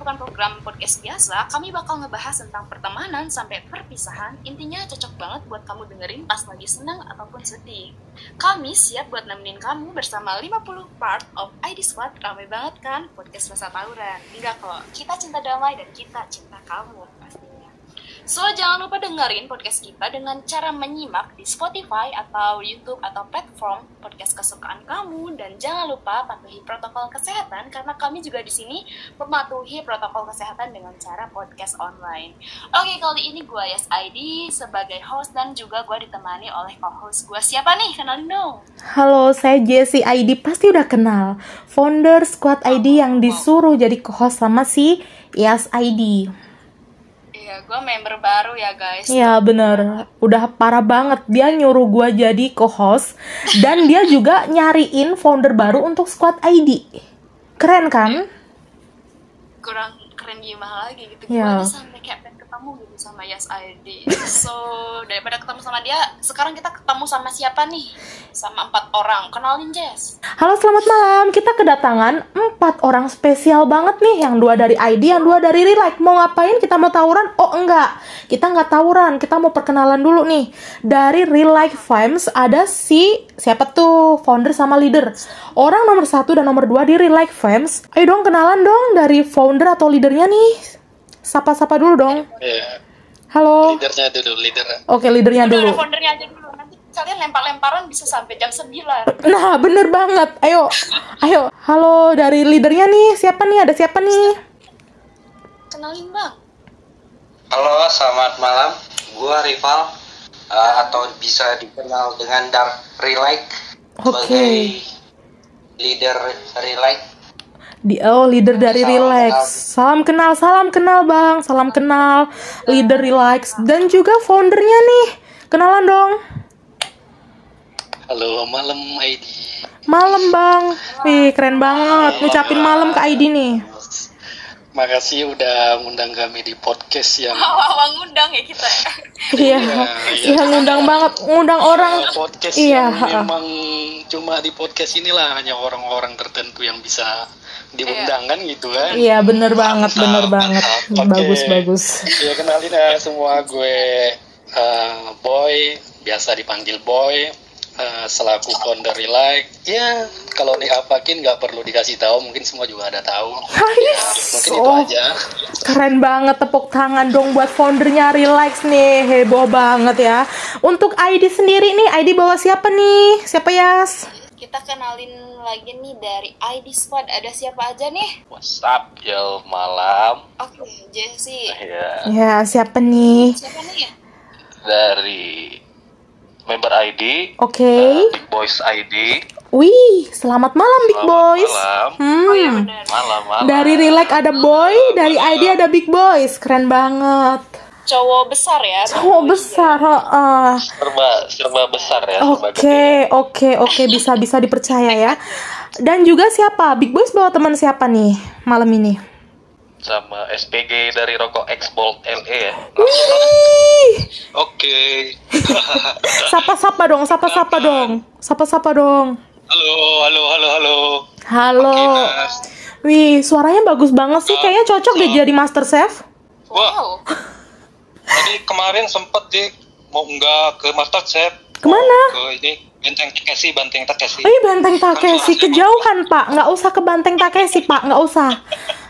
bukan program podcast biasa, kami bakal ngebahas tentang pertemanan sampai perpisahan. Intinya cocok banget buat kamu dengerin pas lagi senang ataupun sedih. Kami siap buat nemenin kamu bersama 50 part of ID Squad. Ramai banget kan podcast rasa tawuran. Enggak kok, kita cinta damai dan kita cinta kamu. So, jangan lupa dengerin podcast kita dengan cara menyimak di Spotify atau YouTube atau platform podcast kesukaan kamu dan jangan lupa patuhi protokol kesehatan karena kami juga di sini mematuhi protokol kesehatan dengan cara podcast online. Oke, kali ini gue Yas ID sebagai host dan juga gue ditemani oleh co-host gue. Siapa nih? Kenalin dong. Halo, saya Jessie ID pasti udah kenal. Founder Squad ID yang disuruh jadi co-host sama si Yas ID. Iya, gue member baru ya guys. Iya bener, udah parah banget. Dia nyuruh gua jadi co-host dan dia juga nyariin founder baru untuk Squad ID. Keren kan? kurang keren gimana lagi gitu Iya. gue sampai kayak ketemu gitu sama Yas ID so daripada ketemu sama dia sekarang kita ketemu sama siapa nih? Sama empat orang. Kenalin Jess. Halo selamat malam, kita kedatangan empat orang spesial banget nih. Yang dua dari ID, yang dua dari Relike Mau ngapain? Kita mau tawuran? Oh enggak, kita nggak tawuran. Kita mau perkenalan dulu nih. Dari Relike Farms ada si Siapa tuh? Founder sama leader. Orang nomor satu dan nomor dua di Relike Farms Ayo dong kenalan dong dari founder atau leadernya nih Sapa-sapa dulu dong Iya, Halo leadernya dulu, leader. Oke leadernya Udah, dulu foundernya aja dulu nanti kalian lempar-lemparan bisa sampai jam 9 Nah, bener banget. Ayo, ayo. Halo dari leadernya nih. Siapa nih? Ada siapa nih? kenalin bang Halo, selamat malam. Gua Rival uh, atau bisa dikenal dengan Dark Relight Oke. sebagai leader Relight. Di oh, leader dari Salam Relax. Salam kenal, salam kenal, Bang. Salam kenal. Leader Relax dan juga foundernya nih. Kenalan dong. Halo, malam ID. Malam, Bang. Wih, keren banget. Ngucapin malam ke ID nih. Makasih udah ngundang kami di podcast yang awal ngundang ya kita ya Iya. Iya, ngundang banget. Ngundang orang. Uh, podcast Iya, yang memang cuma di podcast inilah hanya orang-orang tertentu yang bisa diundang kan gitu kan. Iya, bener banget, Mantap, bener banget. mantap. Bagus, bagus. Ya kenalin ya semua gue uh, Boy, biasa dipanggil Boy. uh, selaku founder Relike ya kalau diapakin nggak perlu dikasih tahu mungkin semua juga ada tahu ya, mungkin itu Oh. aja Keren banget tepuk tangan dong buat foundernya Relax nih Heboh banget ya Untuk ID sendiri nih ID bawa siapa nih? Siapa Yas? Kita kenalin lagi nih dari ID Squad. Ada siapa aja nih? What's up yo malam. Oke Jesse. Ya Ya siapa nih? siapa nih ya? Dari member ID Oke. Big Boys ID Wih selamat malam Big Selamat Boys. malam. oh iya Hmm benar. Malam malam. Dari Relax ada Boy Dari ID ada Big Boys. Keren banget cowok besar ya Oh besar heeh. serba serba besar ya serba gede. Oke, oke, oke, bisa bisa dipercaya ya. Dan juga siapa? Big Boys bawa teman siapa nih malam ini? sama SPG dari rokok X Bolt LE ya Wih, oke sapa-sapa dong, sapa-sapa dong, sapa-sapa dong. halo halo halo halo Halo. Oke. Wih, suaranya bagus banget sih. Kayaknya cocok deh jadi Master Chef. Wow Tadi kemarin sempet di mau nggak ke Master Chef. Ke mana? Ke ini Benteng Takeshi, Benteng Takeshi. Wih, Banteng Takeshi kejauhan, Pak. Nggak usah ke Banteng Takeshi, Pak. Nggak usah.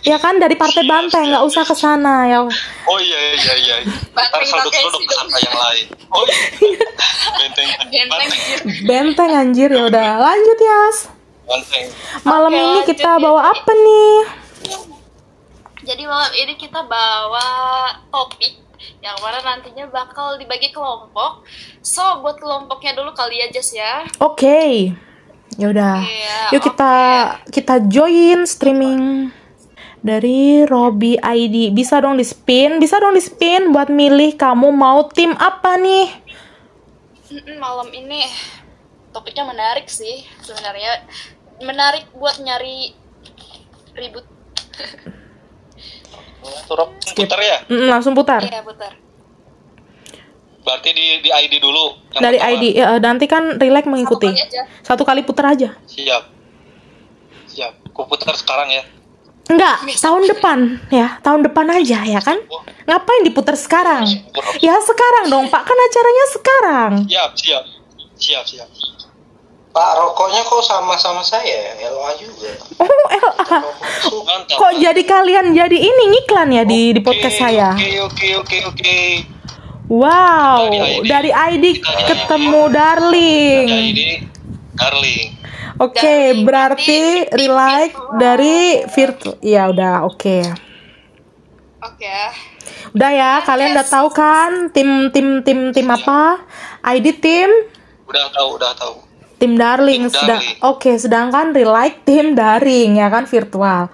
Ya kan dari Partai Banteng, nggak usah ke sana ya. Oh iya iya iya. Ntar Benteng satu Takeshi sama yang lain. Oh iya. Benteng Benteng Benteng. Benteng anjir ya udah. Lanjut, Yas. Benteng. Malam Oke, ini lanjut kita ya. bawa apa nih? Jadi malam ini kita bawa topik yang mana nantinya bakal dibagi kelompok. So buat kelompoknya dulu kali ya Jess ya. Oke. Ya udah. Iya, Yuk kita kita join streaming dari Robby ID. Bisa dong di spin, bisa dong di spin buat milih kamu mau tim apa nih? Malam ini topiknya menarik sih sebenarnya. Menarik buat nyari ribut. Turun putar ya. Mm, langsung putar. Iya putar. Berarti di di ID dulu. Yang Dari pertama. ID ya, nanti kan relax mengikuti. Satu kali aja. Satu kali putar aja. Siap. siap. Kuputar sekarang ya. Enggak, tahun depan ya, tahun depan aja ya kan? Ngapain diputar sekarang? Ya sekarang dong Pak, kan acaranya sekarang. Siap, siap. Siap, siap. Pak, rokoknya kok sama-sama saya? LA juga. Oh, LA. Kok jadi kalian jadi ini ngiklan ya di di podcast Oke, saya? Oke, oke, oke, oke. Wow, Dari ID. dari ID ketemu darling. Ada ini, darling. Oke, Darling, berarti relike dari virtual. Ya udah, oke. Oke. Udah ya, kalian udah tahu kan tim tim tim tim apa? ID tim Udah tahu, udah tahu. Tim darling. Tim Sedang, oke, sedangkan relike tim daring ya kan virtual.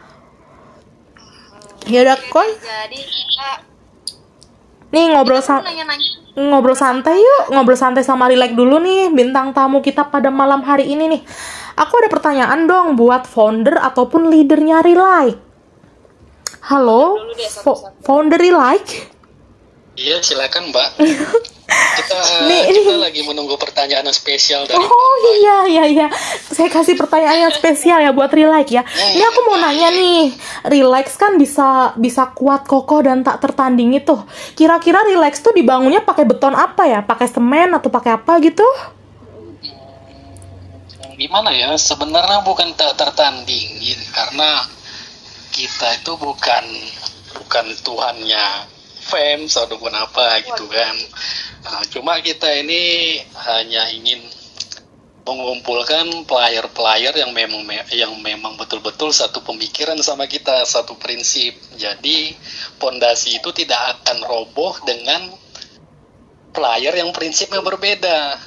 Ya udah, kon. Jadi kita Nih ngobrol sama ngobrol santai yuk, ngobrol santai sama Relax dulu nih bintang tamu kita pada malam hari ini nih. Aku ada pertanyaan dong buat founder ataupun leadernya Relax. Halo, founder Relax. Iya, silakan, Mbak. Kita Nih, kita ini- lagi menunggu pertanyaan spesial dari Oh iya iya iya, saya kasih pertanyaan yang spesial ya buat Relax ya. Ini aku mau nanya nih, Relax kan bisa bisa kuat kokoh dan tak tertandingi tuh. Kira-kira Relax tuh dibangunnya pakai beton apa ya? Pakai semen atau pakai apa gitu? gimana ya sebenarnya bukan tak tertandingi karena kita itu bukan bukan Tuhannya fame ataupun apa gitu kan. Nah, cuma kita ini hanya ingin mengumpulkan player-player yang memang yang memang betul-betul satu pemikiran sama kita satu prinsip. Jadi pondasi itu tidak akan roboh dengan player yang prinsipnya berbeda.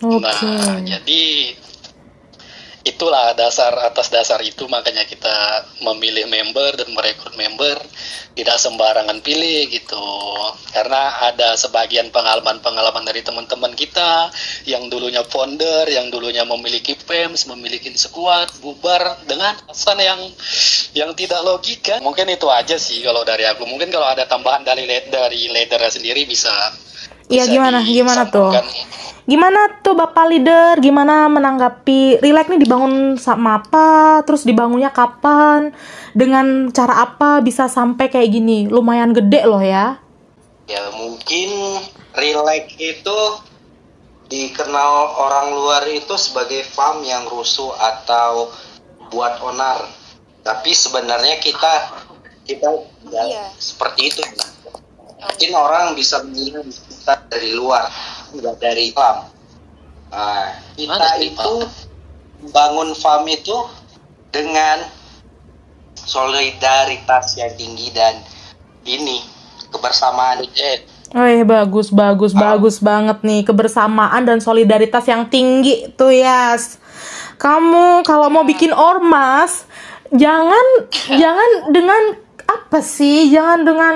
Oke. Nah, jadi itulah dasar atas dasar itu makanya kita memilih member dan merekrut member tidak sembarangan pilih gitu. Karena ada sebagian pengalaman-pengalaman dari teman-teman kita yang dulunya founder, yang dulunya memiliki PEMS, memiliki sekuat, bubar dengan alasan yang yang tidak logika. Mungkin itu aja sih kalau dari aku. Mungkin kalau ada tambahan dari dari leadernya sendiri bisa Iya gimana gimana tuh? Gimana tuh Bapak leader? Gimana menanggapi Relax nih dibangun sama apa? Terus dibangunnya kapan? Dengan cara apa bisa sampai kayak gini? Lumayan gede loh ya. Ya mungkin relax itu dikenal orang luar itu sebagai farm yang rusuh atau buat onar. Tapi sebenarnya kita kita nggak Iya. seperti itu. Mungkin orang bisa melihat kita dari luar, nggak dari farm. Nah, kita itu bangun farm itu dengan solidaritas yang tinggi dan ini kebersamaan. Eh, Oh iya, bagus bagus bagus banget nih kebersamaan dan solidaritas yang tinggi tuh Yas. Kamu kalau mau bikin ormas jangan jangan dengan apa sih? Jangan dengan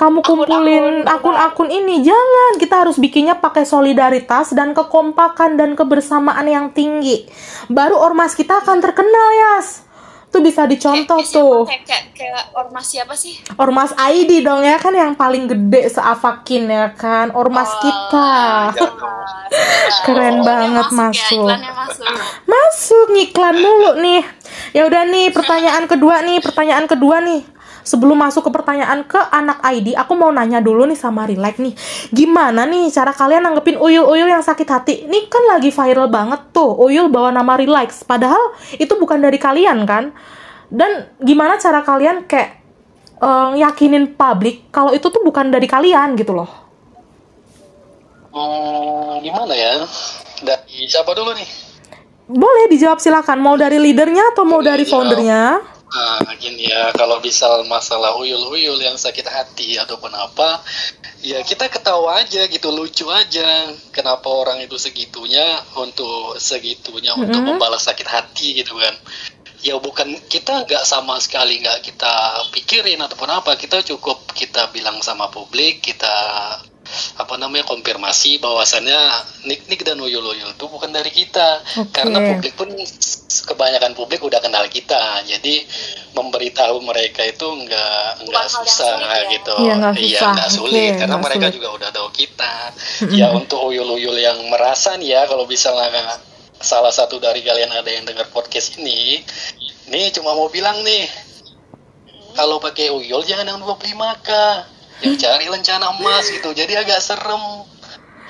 kamu kumpulin akun-akun ini. Jangan. Kita harus bikinnya pakai solidaritas dan kekompakan dan kebersamaan yang tinggi. Baru ormas kita akan terkenal Yas. Tuh bisa dicontoh Kayak- tuh. Kayak, kayak, kayak ormas siapa sih? Ormas ID dong ya kan? Yang paling gede seafakin ya kan? Ormas Oh, kita. Keren Iklannya banget ya, masuk. iklannya masuk. Masuk ngiklan mulu nih. Ya udah nih pertanyaan kedua nih Pertanyaan kedua nih Sebelum masuk ke pertanyaan ke anak ID Aku mau nanya dulu nih sama Relax nih Gimana nih cara kalian nanggepin uyul-uyul yang sakit hati Ini kan lagi viral banget tuh Uyul bawa nama Relax Padahal itu bukan dari kalian kan Dan gimana cara kalian kayak eh, yakinin publik kalau itu tuh bukan dari kalian gitu loh. Hmm, gimana ya? Dari siapa dulu nih? Boleh dijawab silakan. Mau dari leadernya atau mau dari Iya. foundernya? Nah, gini ya, kalau misal masalah uyul-uyul yang sakit hati ataupun apa, ya kita ketawa aja gitu, lucu aja. Kenapa orang itu segitunya untuk segitunya untuk Mm-mm. membalas sakit hati gitu kan? Ya bukan kita nggak sama sekali nggak kita pikirin ataupun apa, kita cukup kita bilang sama publik, kita apa namanya konfirmasi bahwasannya nik-nik dan uyul-uyul itu bukan dari kita Oke. karena publik pun kebanyakan publik udah kenal kita jadi memberitahu mereka itu nggak nggak susah sulit ya. gitu Iya, nggak susah. Oke, sulit karena nggak mereka sulit. juga udah tahu kita ya untuk uyul-uyul yang merasa nih ya kalau misalnya salah satu dari kalian ada yang dengar podcast ini, nih cuma mau bilang nih, kalau pakai uyul jangan yang 25k, yang cari lencana emas gitu, jadi agak serem.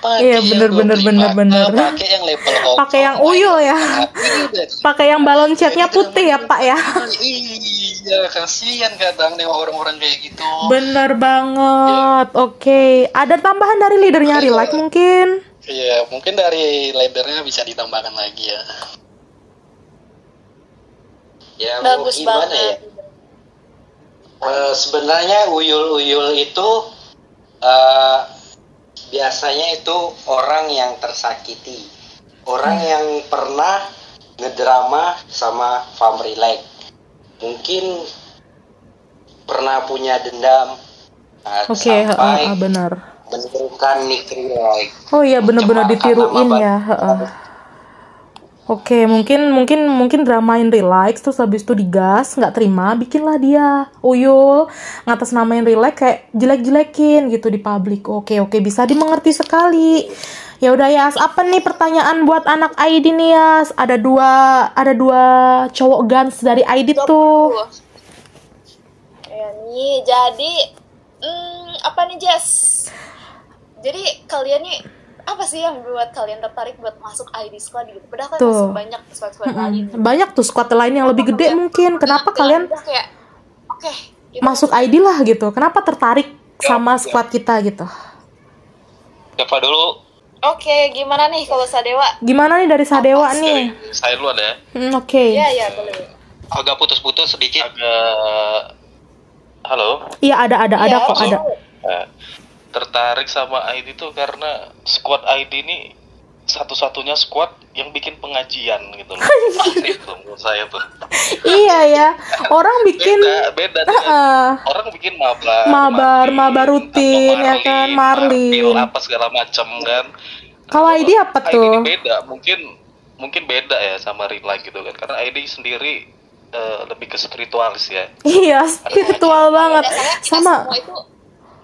Pakai Iya, bener, yang bener, 25K, bener, bener. Pakai yang level hongkong. Pakai yang uyul ya. Iya, Pakai yang balon catnya putih ya, Pak ya. Iya, kasihan kadang nih orang-orang kayak gitu. Bener banget. Oke, ada tambahan dari leadernya Relax mungkin? Iya, mungkin dari leadernya bisa ditambahkan lagi ya. Ya Bagus gimana banget. ya? Eh, sebenarnya uyul-uyul itu eh, biasanya itu orang yang tersakiti, orang yang pernah ngedrama sama Fam Relax. Mungkin pernah punya dendam Oke, heeh, benar. menirukan Nick. Oh iya Mencemarkan ditiruin ya. Oke, mungkin mungkin mungkin dramain relax terus habis itu digas, nggak terima, bikinlah dia uyul, ngatas namain relax kayak jelek-jelekin gitu di publik. Oke, oke bisa dimengerti sekali. Ya udah Yas, apa nih pertanyaan buat anak ID nih Yas? Ada dua ada dua cowok gans dari ID tuh. Ya nih, jadi hmm, apa nih Jess? Jadi kalian nih apa sih yang buat kalian tertarik buat masuk ID squad gitu? Padahal kan Tuh. masih banyak squad-squad lain. Mm-mm. Banyak tuh squad lain yang lebih gede mungkin. Kenapa kalian kayak oke, kita masuk ID lah gitu? Kenapa tertarik sama squad kita gitu? Siapa dulu? Oke, gimana nih kalau Sadewa? Gimana nih dari Sadewa nih? Dari saya dulu ada ya. Hmm, Oke. Iya, iya, boleh. Agak putus-putus sedikit. Agak... Halo? Iya ada ada ada Iya, kok ada. Tertarik sama ID tuh karena squad ID ini satu-satunya squad yang bikin pengajian gitu loh. itu menurut saya tuh. iya ya. Orang bikin Beda, beda dengan Heeh. orang bikin mabar, Mabar, Marlin, mabar rutin, ya kan, Marlin. Apa segala macam kan. Kalau ID apa ID tuh? ini beda, mungkin mungkin beda ya sama real life gitu kan. Karena ID sendiri eh, lebih ke spiritualis ya. Iya, spiritual banget. Sama. semua itu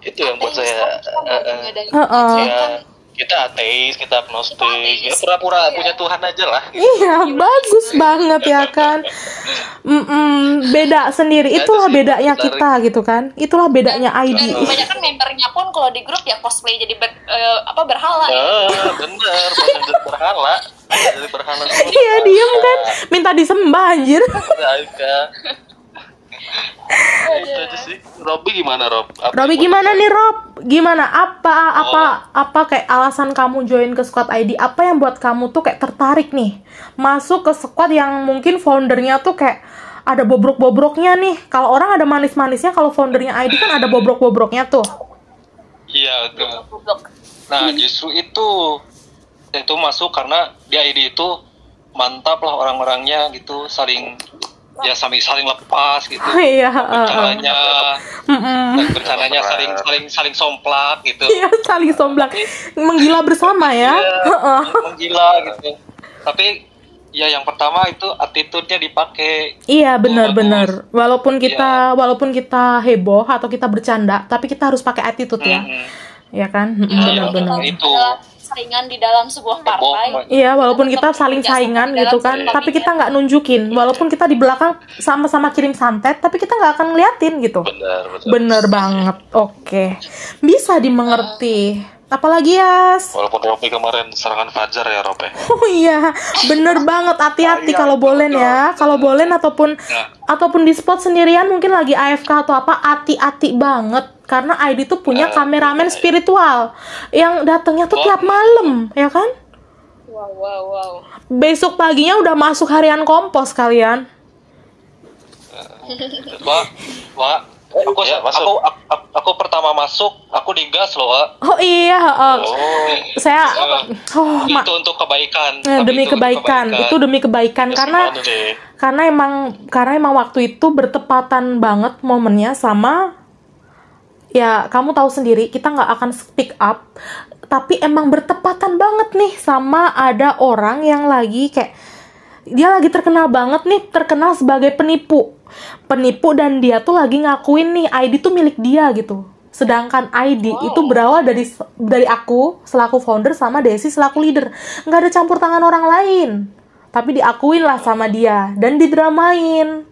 Itu yang buat saya ya kan. kita ateis, kita agnostik, ya pura-pura Iya. punya Tuhan aja lah. Iya, bagus banget ya kan. Mm-mm, beda sendiri. Itulah bedanya kita gitu kan. Itulah bedanya Dan ID. kebanyakan membernya pun kalau di grup ya cosplay jadi ber- eh, apa berhala ya. Ah, bener, berhala, jadi berhala. Iya, diem kan. Minta disembah anjir. Aika. itu aja sih. Robby gimana Rob? Apa Robi gimana nih Rob? Gimana? Apa apa apa kayak alasan kamu join ke squad ID? Apa yang buat kamu tuh kayak tertarik nih masuk ke squad yang mungkin foundernya tuh kayak ada bobrok-bobroknya nih. Kalau orang ada manis-manisnya, kalau foundernya ID kan ada bobrok-bobroknya tuh. Iya. Nah, justru itu itu masuk karena di ID itu mantap lah orang-orangnya gitu, saling ya saling saling lepas gitu. Iya. Bencananya, dan bencananya saling saling saling somplak gitu. Iya, saling somblak. Menggila bersama ya. Heeh. menggila gitu. Tapi ya yang pertama itu attitude-nya dipakai. Iya, benar-benar. Walaupun kita Iya. walaupun kita heboh atau kita bercanda, tapi kita harus pakai attitude ya. Mm-mm. Ya kan? Mm-mm, Iya, Benar-benar. itu. Saingan di dalam sebuah partai. Iya, walaupun kita saling saingan gitu kan, tapi kita nggak nunjukin. Walaupun kita di belakang sama-sama kirim santet, tapi kita nggak akan ngeliatin gitu. Benar, betul. Bener banget. Oke, bisa dimengerti. Apalagi Yas? Walaupun Robi kemarin serangan Fajar ya ya. Oh iya, bener banget. Hati-hati kalau bolen ya. Kalau bolen ataupun Nah. ataupun di spot sendirian mungkin lagi AFK atau apa, hati-hati banget. Karena ID tuh punya Nah, kameramen iya. spiritual yang datangnya tuh tiap malam, ya kan? Wow, wow, wow. Besok paginya udah masuk harian kompos kalian. Wah, wah. Aku, Ya, masuk. aku, aku, aku pertama masuk, aku digas loh, Wak. Oh iya, heeh. Oh, saya Eh, oh ma- itu untuk kebaikan. eh, demi itu untuk kebaikan. Itu demi kebaikan Ya, karena karena emang karena emang waktu itu bertepatan banget momennya sama ya kamu tahu sendiri kita nggak akan speak up tapi emang bertepatan banget nih sama ada orang yang lagi kayak dia lagi terkenal banget nih terkenal sebagai penipu. Penipu dan dia tuh lagi ngakuin nih ID tuh milik dia gitu. Sedangkan ID itu berawal dari dari aku selaku founder sama Desi selaku leader. Nggak ada campur tangan orang lain. Tapi diakuin lah sama dia dan didramain.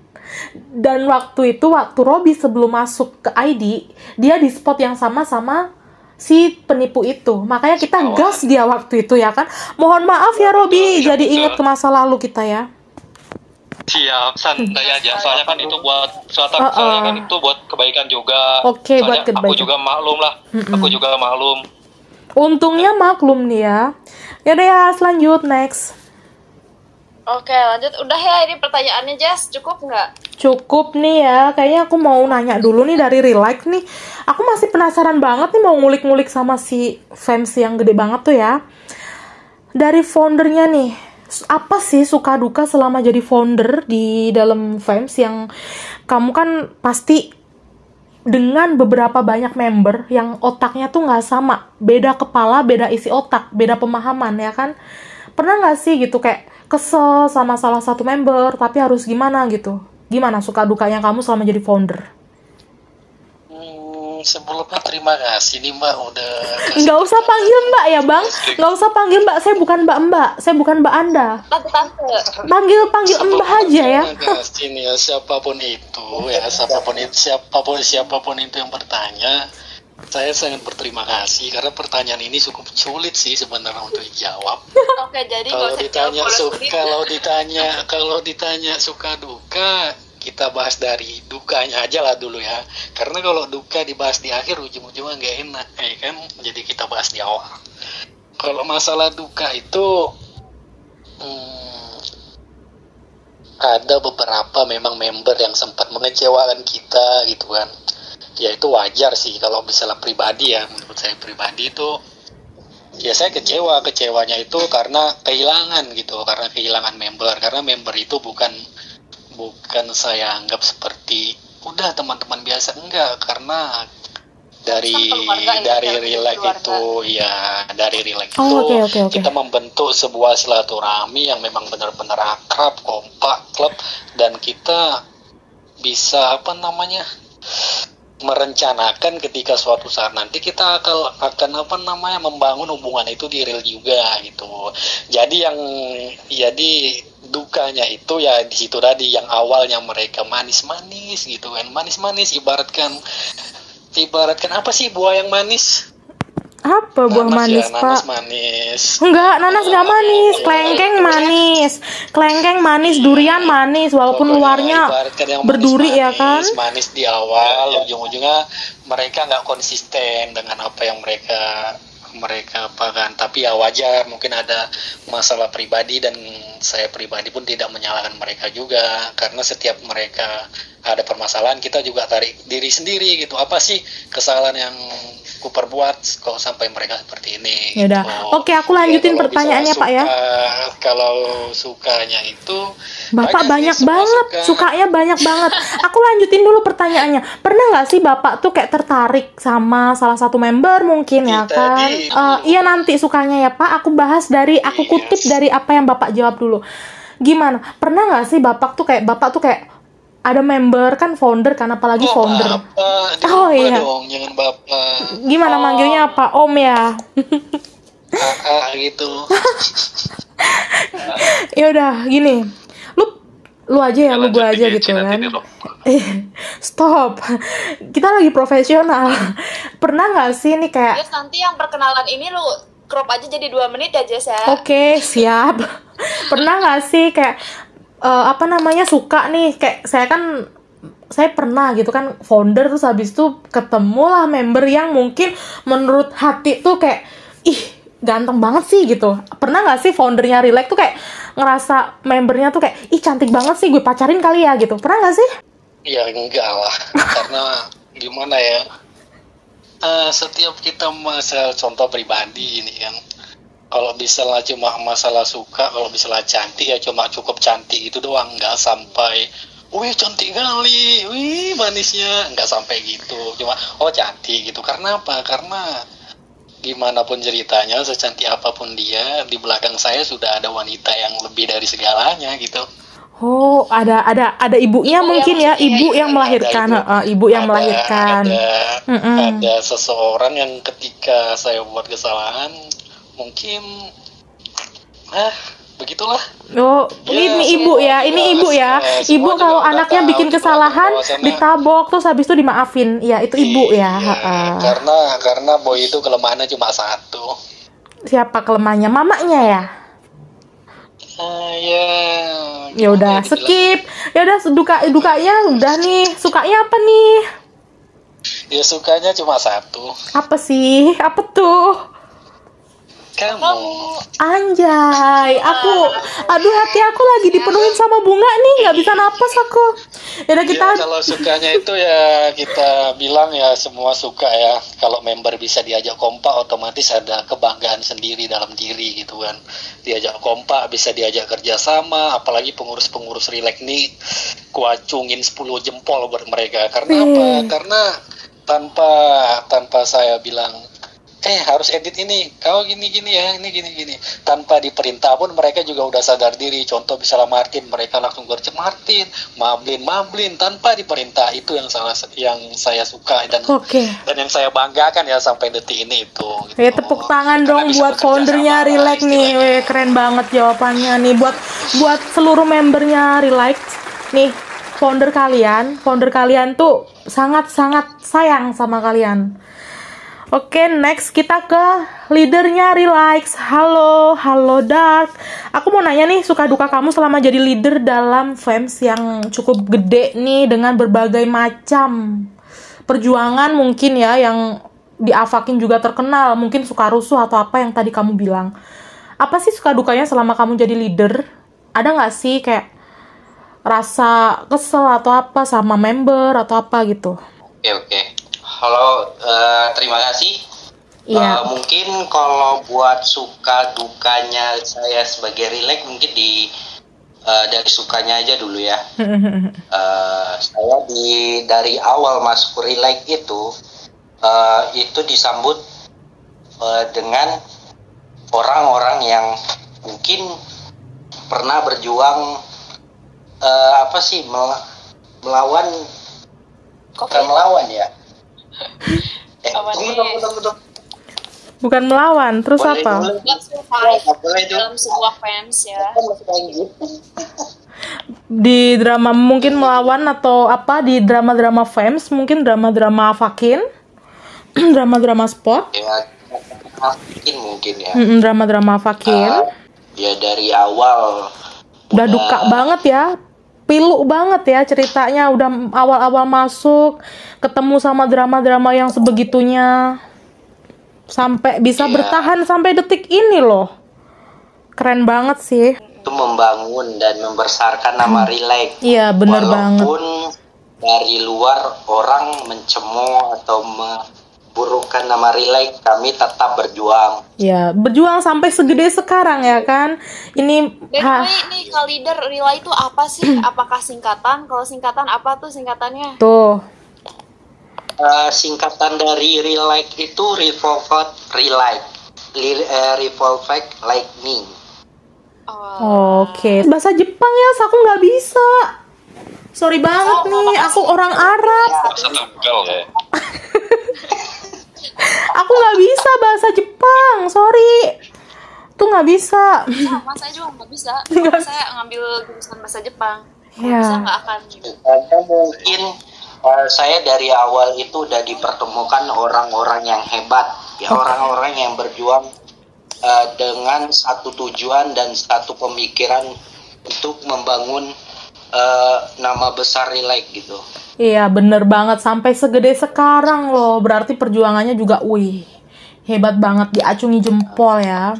Dan waktu itu waktu Robi sebelum masuk ke ID dia di spot yang sama sama si penipu itu makanya kita gas dia waktu itu ya kan mohon maaf ya Robi jadi betul. ingat ke masa lalu kita ya Siap, santai aja. Soalnya kan itu buat soalnya, Uh-uh. soalnya kan itu buat kebaikan juga. Oke, buat Soalnya Aku kebaikan. juga maklum lah. Aku juga maklum. untungnya maklum nih ya yaudah ya selanjut next Oke, lanjut. Udah ya ini pertanyaannya, Jess. Cukup nggak? Cukup nih ya, kayaknya aku mau nanya dulu nih dari Relight nih. Aku masih penasaran banget nih mau ngulik-ngulik sama si fans yang gede banget tuh ya. Dari foundernya nih, apa sih suka duka selama jadi founder di dalam fans yang kamu kan pasti dengan beberapa banyak member yang otaknya tuh nggak sama, beda kepala, beda isi otak, beda pemahaman ya kan? Pernah nggak sih gitu kayak kesel sama salah satu member tapi harus gimana gitu? Gimana suka dukanya kamu selama jadi founder? Hmm, sebelumnya terima kasih nih mbak udah kasih Nggak usah panggil mbak ya bang, nggak usah panggil mbak. Saya bukan mbak mbak, saya bukan mbak anda. Panggil panggil mbak aja ya. Terima kasih nih ya siapa pun itu ya siapa pun itu siapa pun siapa pun itu yang bertanya saya sangat berterima kasih karena pertanyaan ini cukup sulit sih sebenarnya untuk dijawab. Oke, jadi kalau ditanya suka kalau ditanya kalau ditanya suka duka kita bahas dari dukanya aja lah dulu ya. Karena kalau duka dibahas di akhir ujung-ujungnya nggak enak ya kan? Jadi kita bahas di awal. Kalau masalah duka itu hmm, ada beberapa memang member yang sempat mengecewakan kita gitu kan ya itu wajar sih. Kalau misalnya pribadi ya menurut saya pribadi itu ya saya kecewa. Kecewanya itu karena kehilangan gitu karena kehilangan member. Karena member itu bukan bukan saya anggap seperti udah teman-teman biasa. Enggak karena dari ya, dari relax itu ya dari relax Oh, itu oke, oke, oke. kita membentuk sebuah silaturahmi yang memang benar-benar akrab kompak klub dan kita bisa apa namanya merencanakan ketika suatu saat nanti kita akan akan apa namanya membangun hubungan itu di real juga gitu. Jadi yang jadi dukanya itu ya di situ tadi yang awalnya mereka manis-manis gitu kan. Manis-manis ibaratkan ibaratkan apa sih buah yang manis? Apa buah Nanas manis ya, nanas pak? manis. Enggak, nanas nggak manis, kelengkeng manis, kelengkeng manis, durian manis, walaupun Pokoknya luarnya berduri ya kan? Manis di awal, ujung-ujungnya mereka nggak konsisten dengan apa yang mereka mereka apa kan. Tapi ya wajar, mungkin ada masalah pribadi dan saya pribadi pun tidak menyalahkan mereka juga karena setiap mereka ada permasalahan kita juga tarik diri sendiri gitu. Apa sih kesalahan yang ku perbuat kok sampai mereka seperti ini? Ya udah. gitu. Oke, aku lanjutin kalau pertanyaannya, Pak, ya. Kalau sukanya itu Bapak banyak semua banget, suka. sukanya banyak banget. Aku lanjutin dulu pertanyaannya. Pernah nggak sih bapak tuh kayak tertarik sama salah satu member mungkin ya Iya, kan? Eh, iya nanti sukanya ya pak. Aku bahas dari, aku Yes. kutip dari apa yang bapak jawab dulu. Gimana? Pernah nggak sih bapak tuh kayak bapak tuh kayak ada member kan founder kan apalagi Oh, founder. Bapak, Oh, oh, iya. dong, jangan bapak. Gimana manggilnya apa? Om ya. AA gitu. ya udah gini. Lu lu aja ya, lu gua aja gitu kan. Eh, stop. Kita lagi profesional. Pernah nggak sih nih kayak Jess, nanti yang perkenalan ini lu crop aja jadi dua menit ya, Jess ya. Oke, siap. Pernah nggak sih kayak eh, apa namanya suka nih kayak saya kan saya pernah gitu kan founder terus habis itu ketemu lah member yang mungkin menurut hati tuh kayak ih ganteng banget sih gitu. Pernah nggak sih foundernya relax tuh kayak ngerasa membernya tuh kayak ih cantik banget sih gue pacarin kali ya gitu. Pernah nggak sih? Ya enggak lah, karena gimana ya? Eh, setiap kita masalah contoh pribadi ini kan, kalau misalnya cuma masalah suka, kalau misalnya cantik ya cuma cukup cantik itu doang, nggak sampai, wih cantik kali, wih manisnya, nggak sampai gitu, cuma oh cantik gitu. Karena apa? Karena gimana pun ceritanya, secantik apa pun dia, di belakang saya sudah ada wanita yang lebih dari segalanya gitu. Oh, ada ada ada ibunya Ibu mungkin ya, yang ibu yang melahirkan, Ada Heeh, ibu yang ada- melahirkan. Ada, Mm-mm. ada seseorang yang ketika saya buat kesalahan, mungkin ah begitulah Oh, Ya, ini ibu ya, juga- ini ibu ya. eh, Ibu semua kalau juga udah anaknya tahu bikin kesalahan ditabok terus habis itu dimaafin. Ya, itu ibu ya. Iya, heeh. karena karena boy itu kelemahannya cuma satu Siapa kelemahannya? Mamanya ya? Ah, ya Ya udah, dibilang? skip. Ya udah duka dukanya udah nih. Sukanya apa nih? ya sukanya cuma satu Apa sih? Apa tuh? Kamu Anjay, aku, aduh hati aku lagi dipenuhin sama bunga nih, nggak bisa napas aku. Ya kita, Ya, kalau sukanya itu ya kita bilang ya semua suka ya. Kalau member bisa diajak kompak otomatis ada kebanggaan sendiri dalam diri gitu kan. Diajak kompak bisa diajak kerjasama, apalagi pengurus-pengurus relax nih kuacungin 10 jempol buat mereka. Karena apa? Hmm. Karena tanpa tanpa saya bilang eh harus edit ini kau gini gini ya ini gini gini tanpa diperintah pun mereka juga udah sadar diri contoh misalnya Martin mereka langsung kerja Martin Mablin Mablin tanpa diperintah itu yang salah yang saya suka dan oke. dan yang saya banggakan ya sampai detik ini itu gitu. Ya tepuk tangan Karena dong buat foundernya Relax nih. Weh, keren banget jawabannya nih buat buat seluruh membernya Relax nih founder kalian, founder kalian tuh sangat sangat sayang sama kalian. Oke, next kita ke leadernya Relax. Halo, halo Dark. Aku mau nanya nih, suka duka kamu selama jadi leader dalam FEMS yang cukup gede nih dengan berbagai macam perjuangan mungkin ya yang di Avakin juga terkenal, mungkin suka rusuh atau apa yang tadi kamu bilang. Apa sih suka dukanya selama kamu jadi leader? Ada nggak sih kayak rasa kesel atau apa sama member atau apa gitu? Oke oke. Halo, eh, terima kasih. Iya. Eh, mungkin kalau buat suka dukanya saya sebagai relax mungkin di eh, dari sukanya aja dulu ya. Eh, saya di dari awal masuk relax itu eh, itu disambut eh, dengan orang-orang yang mungkin pernah berjuang eh, apa sih mel- melawan bukan melawan ya eh, Lawan tunggu, nih. tunggu, tunggu, tunggu. Bukan melawan, terus Boleh, apa? boleh. Dalam sebuah fans ya. Gitu. Di drama mungkin melawan atau apa di drama-drama FEMS, mungkin drama-drama Avakin, drama-drama sport, ya mungkin mungkin ya drama-drama Avakin. Ah, ya dari awal udah duka banget ya pilu banget ya ceritanya udah awal-awal masuk ketemu sama drama-drama yang sebegitunya. Sampai bisa Iya. bertahan sampai detik ini loh. Keren banget sih. Itu membangun dan membesarkan nama Relax iya bener banget. Walaupun dari luar orang mencemooh atau memburukkan nama Relax kami tetap berjuang. Ya berjuang sampai segede sekarang ya kan? Ini By the ha, way, nih kal leader relay itu apa sih? Apakah singkatan? Kalau singkatan apa tuh singkatannya? tuh Eh, singkatan dari Relax itu Revolved Relax Li- eh, Revolved Lightning Oh, oke bahasa Jepang ya aku nggak bisa sorry banget nih aku orang Arab tunggal ya. aku nggak bisa bahasa Jepang sorry tuh nggak bisa sama saya juga nggak bisa. Saya ngambil jurusan bahasa Jepang. Ya. bisa nggak akan gitu. Mungkin eh, saya dari awal itu udah dipertemukan orang-orang yang hebat, ya orang-orang yang berjuang eh, dengan satu tujuan dan satu pemikiran untuk membangun eh, nama besar Relax gitu. Iya bener banget. Sampai segede sekarang loh. Berarti perjuangannya juga wih hebat banget. Diacungi jempol ya.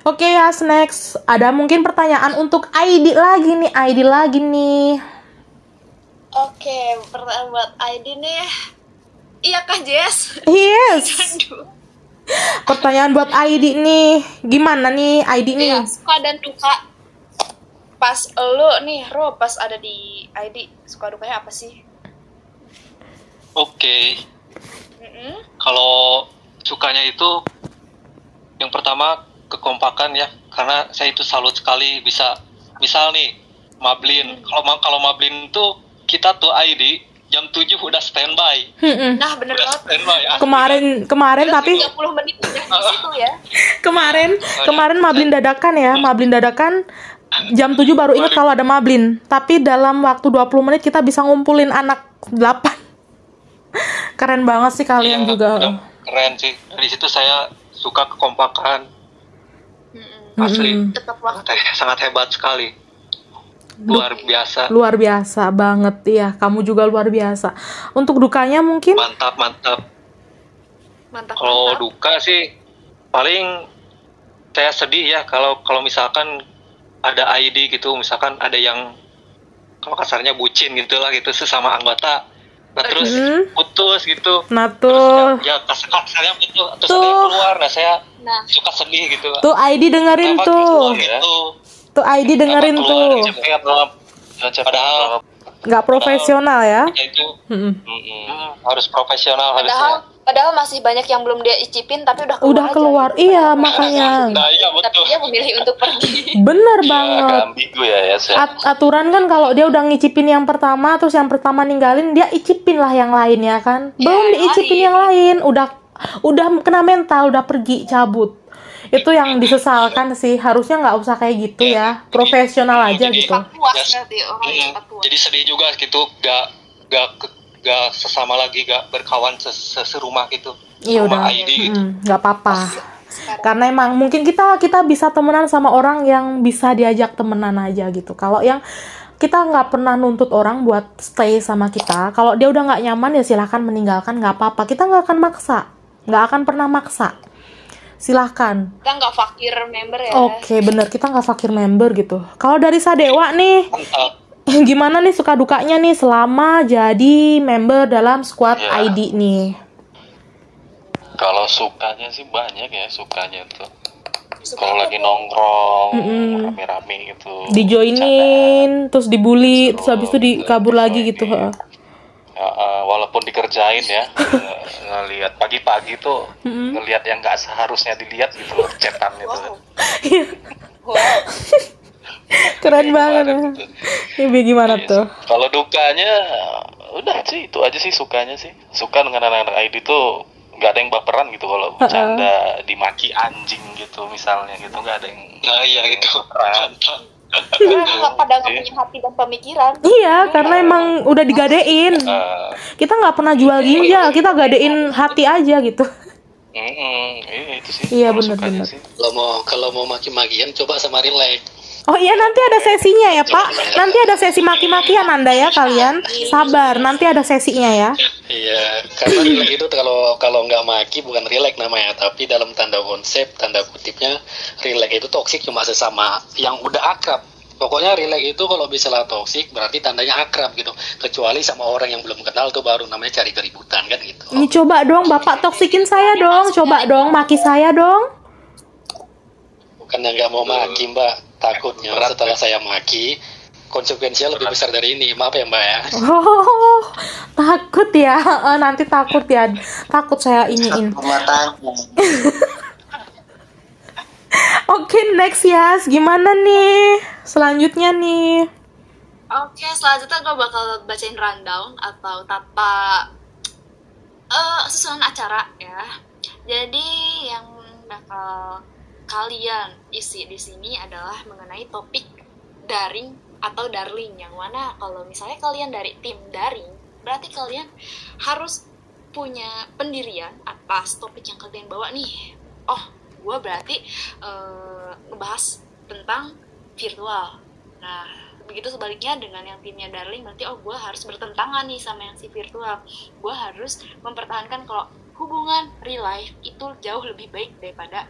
Oke ya next. Ada mungkin pertanyaan untuk ID lagi nih. ID lagi nih Oke, pertanyaan buat ID nih. Iya kah Jess? Yes pertanyaan buat ID nih gimana nih ID nih Iya, suka dan duka. Pas lu nih, Ro, pas ada di ID, suka dukanya apa sih? Oke, kalau sukanya itu yang pertama kekompakan ya, karena saya itu salut sekali bisa misal nih Mablin. Kalau kalau Mablin itu kita tuh ID jam 7 udah standby. Mm-mm. Nah, bener Udah banget. standby. asli. Kemarin kemarin tapi 30 menit udah di situ ya. kemarin kemarin mablin dadakan ya, mablin dadakan jam 7 baru inget kalau ada mablin. Tapi dalam waktu 20 menit kita bisa ngumpulin anak 8. Keren banget sih kalian Iya, juga. udah Keren sih. Dari situ saya suka kekompakan. Asli. Waktu. Teh, Sangat hebat sekali. Luar biasa. Luar biasa banget ya, kamu juga luar biasa. Untuk dukanya mungkin Mantap, mantap. Mantap. Kalau mantap. duka sih paling saya sedih ya kalau kalau misalkan ada ID gitu, misalkan ada yang kalau kasarnya bucin gitu lah gitu sesama anggota. Nah terus Mhm. putus gitu. nah Terus tuh ya kas- kasarnya itu terus Tuh. ada yang keluar. Nah saya Nah, suka sedih gitu. tuh ID dengerin Kenapa tuh. keluar gitu? Tuh ID dengerin keluar tuh. Padahal nggak profesional ya. ya itu mm, harus profesional padahal harusnya. padahal masih banyak yang belum dia icipin tapi udah keluar Udah aja keluar, gitu. iya Padahal makanya. Nah iya tapi betul. dia memilih untuk pergi. Bener Ya, banget. ya ya saya. At- aturan kan kalau dia udah ngicipin yang pertama terus yang pertama ninggalin dia icipin lah yang lain ya kan belum yang diicipin lain. yang lain udah udah kena mental udah pergi cabut itu yang disesalkan sih. Harusnya nggak usah kayak gitu ya. Profesional aja Jadi- gitu. puas cepat puas. jadi sedih juga gitu. Gak gak gak sesama lagi. Gak berkawan ses- serumah gitu. Iya udah. Sama ID gitu. Mm, nggak apa-apa. Sekarang. karena emang mungkin kita kita bisa temenan sama orang yang bisa diajak temenan aja gitu. Kalau yang kita nggak pernah nuntut orang buat stay sama kita kalau dia udah nggak nyaman ya silahkan meninggalkan nggak apa-apa. Kita nggak akan maksa. Nggak akan pernah maksa silahkan kita nggak fakir member ya. oke bener kita nggak fakir member gitu kalau dari Sadewa nih mantap gimana nih suka dukanya nih selama jadi member dalam squad Ya. ID nih Kalau sukanya sih banyak ya sukanya tuh. Kalau lagi nongkrong Mm-mm. rame-rame gitu. dijoinin terus dibully terus habis itu dikabur lagi gitu dijoinin. heeh. Ya, eh, walaupun dikerjain ya eh, ngelihat pagi-pagi tuh Mm-mm. ngelihat yang nggak seharusnya dilihat gitu loh cetan itu Wow. wow. keren banget ya. gitu. Ibi gimana Iya tuh. Kalau dukanya udah sih itu aja sih sukanya sih. Suka dengan anak-anak ID tuh nggak ada yang baperan gitu kalau bercanda dimaki anjing gitu misalnya gitu nggak ada yang nah iya gitu. Karena nggak pada nggak punya hati dan pemikiran. iya karena emang udah digadein. Eh, kita nggak pernah jual ginjal kita gadein hati aja gitu. Iya itu sih. Iya, kalau mau kalau mau maki-makian coba sama relax oh iya nanti ada sesinya ya pak. nanti ada sesi maki-makian anda ya kalian. Sabar nanti ada sesinya ya iya karena relax itu kalau kalau nggak maki bukan relax namanya tapi dalam tanda konsep tanda kutipnya relax itu toksik cuma sesama yang udah akrab Pokoknya relax itu kalau misalnya toksik berarti tandanya akrab gitu. Kecuali sama orang yang belum kenal tuh baru namanya cari keributan kan gitu. ini coba dong bapak toksikin saya dong coba dong maki saya dong Bukan yang nggak mau maki mbak. Takutnya setelah saya maki konsekuensinya lebih besar dari ini. Maaf ya mbak ya. oh takut ya Eh, nanti takut ya takut saya iniin Oke, next ya. Gimana nih? Selanjutnya nih. Oke, selanjutnya gue bakal bacain rundown atau tata eh susunan acara ya. Jadi yang bakal kalian isi di sini adalah mengenai topik daring atau darling yang mana kalau misalnya kalian dari tim daring berarti kalian harus punya pendirian atas topik yang kalian bawa nih. Oh, gue berarti eh, ngebahas tentang virtual. Nah, begitu sebaliknya dengan yang timnya Darling berarti oh gue harus bertentangan nih sama yang si virtual. Gue harus mempertahankan kalau hubungan real life itu jauh lebih baik daripada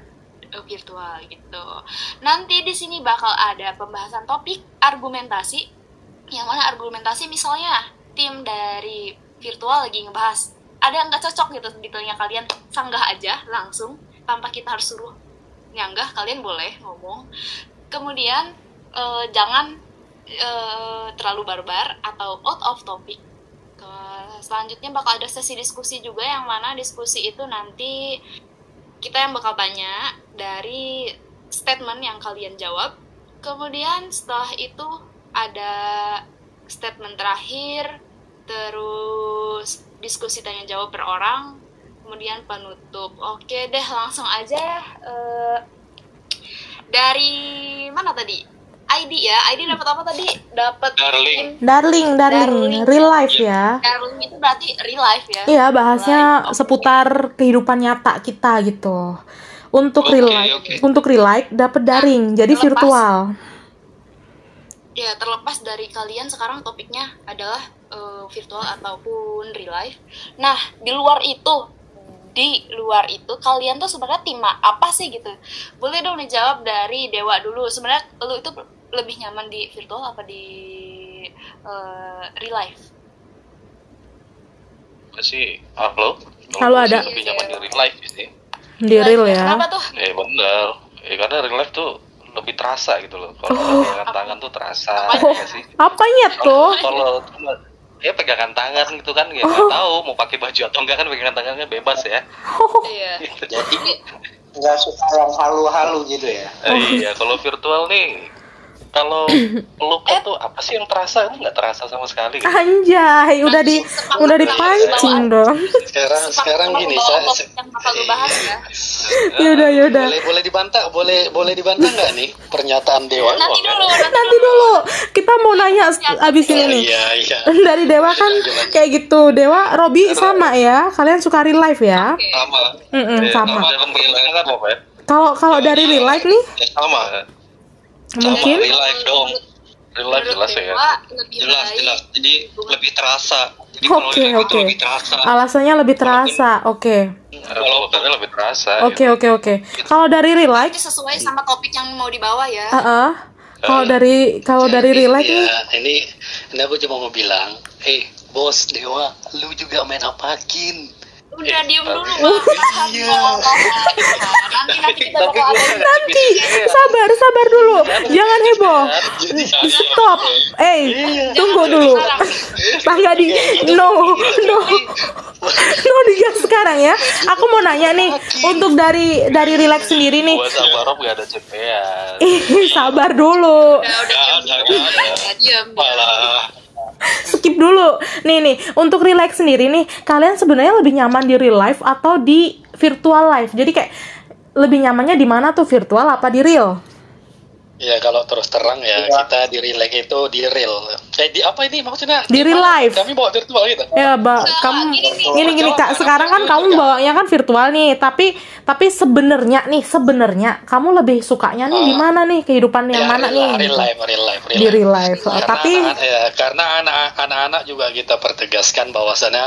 virtual gitu. Nanti di sini bakal ada pembahasan topik argumentasi yang mana argumentasi misalnya tim dari virtual lagi ngebahas ada yang nggak cocok? gitu telinga kalian sanggah aja langsung tanpa kita harus suruh nyanggah kalian boleh ngomong. Kemudian eh, jangan eh, terlalu barbar atau out of topic. Selanjutnya bakal ada sesi diskusi juga yang mana diskusi itu nanti kita yang bakal tanya dari statement yang kalian jawab kemudian setelah itu ada statement terakhir terus diskusi tanya jawab per orang, kemudian penutup. Oke deh, langsung aja eh, dari mana tadi? ID ya, ID dapat apa tadi? Dapat Darling. Darling, darling, Darling. real life ya. Darling itu berarti real life ya? Iya, bahasnya life. seputar kehidupan nyata kita gitu. Untuk Oke, real life, oke. untuk real life dapat daring, jadi terlepas. virtual. Ya, terlepas dari kalian sekarang topiknya adalah eh, virtual ataupun real life. Nah, di luar itu, di luar itu kalian tuh sebenarnya tim apa sih gitu? Boleh dong dijawab dari Dewa dulu. Sebenarnya lu itu lebih nyaman di virtual apa di eh, real life? Masih halo? Halo, ada. Lebih nyaman di real life sih. Di real ya. Kenapa tuh? Eh bener. Eh karena real life tuh lebih terasa gitu loh. Kalau Oh. pegangan tangan tuh terasa Apanya? ya sih. Apanya tuh? kalau ya pegangan tangan gitu kan ya Oh. tahu mau pakai baju atau enggak kan pegangan tangannya bebas ya. Iya. Jadi nggak suka yang halu-halu gitu ya. Oh. Eh, iya kalau virtual nih kalau pelukan tuh apa sih yang terasa? Itu nggak terasa sama sekali. Gitu. Anjay, udah di udah dipancing dong. Sekarang sekarang gini, saya, topik yang bakal lu bahas ya. Yaudah, yaudah. boleh boleh dibantah, boleh boleh dibantah nggak nih pernyataan Dewa? Nanti dulu, Nanti dulu, kita mau nanya abis ini nih. Iya iya. Dari Dewa kan kayak gitu. Dewa, Robi sama ya. Kalian suka real life ya? Sama. Mm-mm, Eh, sama. Kalau kalau dari real life nih, Sama. Mungkin Real life dong. Real life jelas ya. Lebih Jelas baik jelas. Jadi lebih terasa. Jadi Oke, oke. terasa. alasannya lebih terasa. Oke, Kalau pelukannya lebih terasa. oke, oke, oke. Kalau dari real life, Itu sesuai sama topik yang mau dibawa ya. uh kalau dari kalau dari real life nih, Ya, ini ini aku cuma mau bilang, eh bos Dewa, lu juga main apakin. Udah diem dulu bang. Iya. Nanti nanti kita bakal ada nanti sabar, sabar dulu, jangan heboh. Jadi Stop, eh, tunggu dulu. Tangga di, no, no, no digas sekarang ya. Aku mau nanya nih, untuk dari dari relax sendiri nih, Buat Sabarov gak ada cepean. ih sabar dulu. udah udah Ada, skip dulu. Nih nih, untuk relax sendiri nih, kalian sebenarnya lebih nyaman di real life atau di virtual life? Jadi kayak lebih nyamannya di mana tuh virtual apa di real? Ya kalau terus terang ya kita di relax itu di real. Eh di apa ini maksudnya? Di real mana? life. Kami bawa virtual gitu. Ya, Mbak, kamu gini gini Kak, sekarang kan kamu bawanya kan virtual nih, tapi tapi sebenarnya nih, sebenarnya kamu lebih sukanya nih di mana nih kehidupan yang Ya, mana real, nih? Real life, real life, real Di life. real life. Karena Tapi anak- ya, karena anak- anak-anak juga kita pertegaskan bahwasannya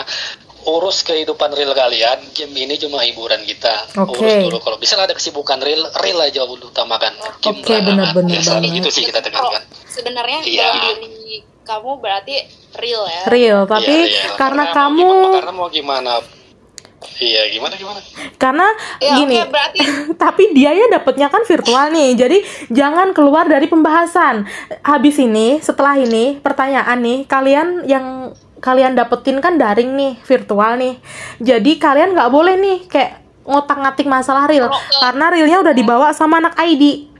urus kehidupan real kalian, game ini cuma hiburan kita. Oke. Urus dulu kalau bisa ada kesibukan real, real aja dulu utamakan. Game Oke, lah. benar-benar Ya, selalu banget. itu sih kita tekankan. sebenarnya Iya. diri kamu berarti real ya. real, tapi Iya, iya. karena mau kamu gimana- karena mau gimana? Iya, gimana gimana? karena Ya, gini oke, berarti tapi dia ya dapetnya kan virtual nih jadi jangan keluar dari pembahasan habis ini setelah ini pertanyaan nih kalian yang kalian dapetin kan daring nih virtual nih. Jadi kalian nggak boleh nih kayak ngotak ngatik masalah real karena realnya udah dibawa sama anak ID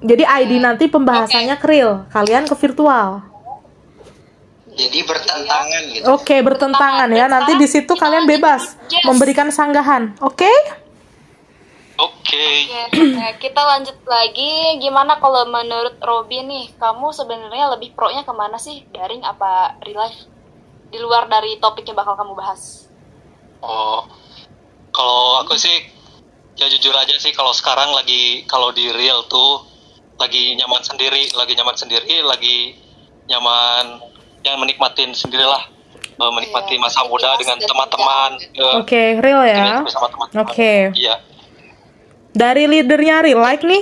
jadi ID nanti pembahasannya ke real kalian ke virtual. Jadi bertentangan gitu. oke bertentangan ya. Nanti di situ kalian bebas memberikan sanggahan. Oke? Oke. Oke, nah, kita lanjut lagi. Gimana kalau menurut Robi nih, kamu sebenarnya lebih pro-nya ke mana sih? Daring apa real life? Di luar dari topik yang bakal kamu bahas. Oh, kalau aku sih ya jujur aja sih kalau sekarang lagi kalau di real tuh lagi nyaman sendiri, lagi nyaman sendiri, lagi nyaman yang menikmatin sendirilah, Eh, menikmati Iya, masa muda dengan dan teman-teman. eh, oke real ya teman-teman. oke Iya. dari leadernya real life nih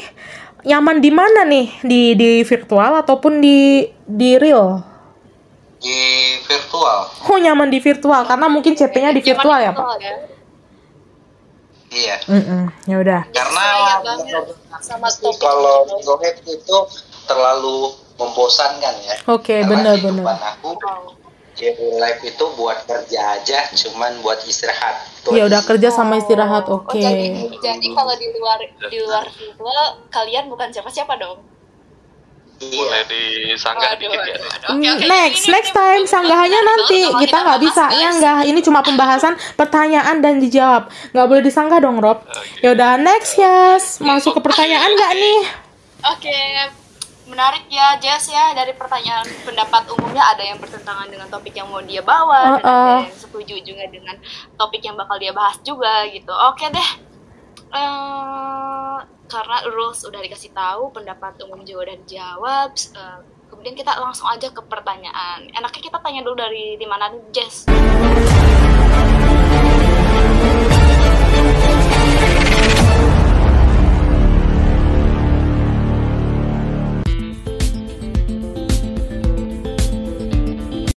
nyaman di mana nih di di virtual ataupun di di real Di virtual. oh nyaman di virtual karena mungkin CP-nya di virtual ya pak Virtual ya. Iya. Mm-mm, ya udah Karena sama topik kalau Gohead itu terlalu membosankan ya. oke bener-bener kehidupan aku real life itu buat kerja aja, cuman buat istirahat. Ya udah kerja sama istirahat Oh, oke jadi, jadi kalau di luar di luar virtual kalian bukan siapa-siapa dong. Boleh Iya. disanggah Waduh, dikit ya waduh, waduh. Mm, Oke, oke, next, ini- next time sanggahannya nanti kita nggak bisa guys. nyanggah. Ini cuma pembahasan pertanyaan dan dijawab. Nggak boleh disanggah dong, Rob. Oke. Ya udah next ya. Masuk ke pertanyaan nggak nih? Oke, menarik ya Jess ya dari pertanyaan pendapat umumnya ada yang bertentangan dengan topik yang mau dia bawa dan Uh-uh. ada yang setuju juga dengan topik yang bakal dia bahas juga gitu. Oke deh. Eh, karena rules udah dikasih tahu pendapat umum juga udah dijawab. eh, kemudian kita langsung aja ke pertanyaan. Enaknya kita tanya dulu dari di mana nih, Jess?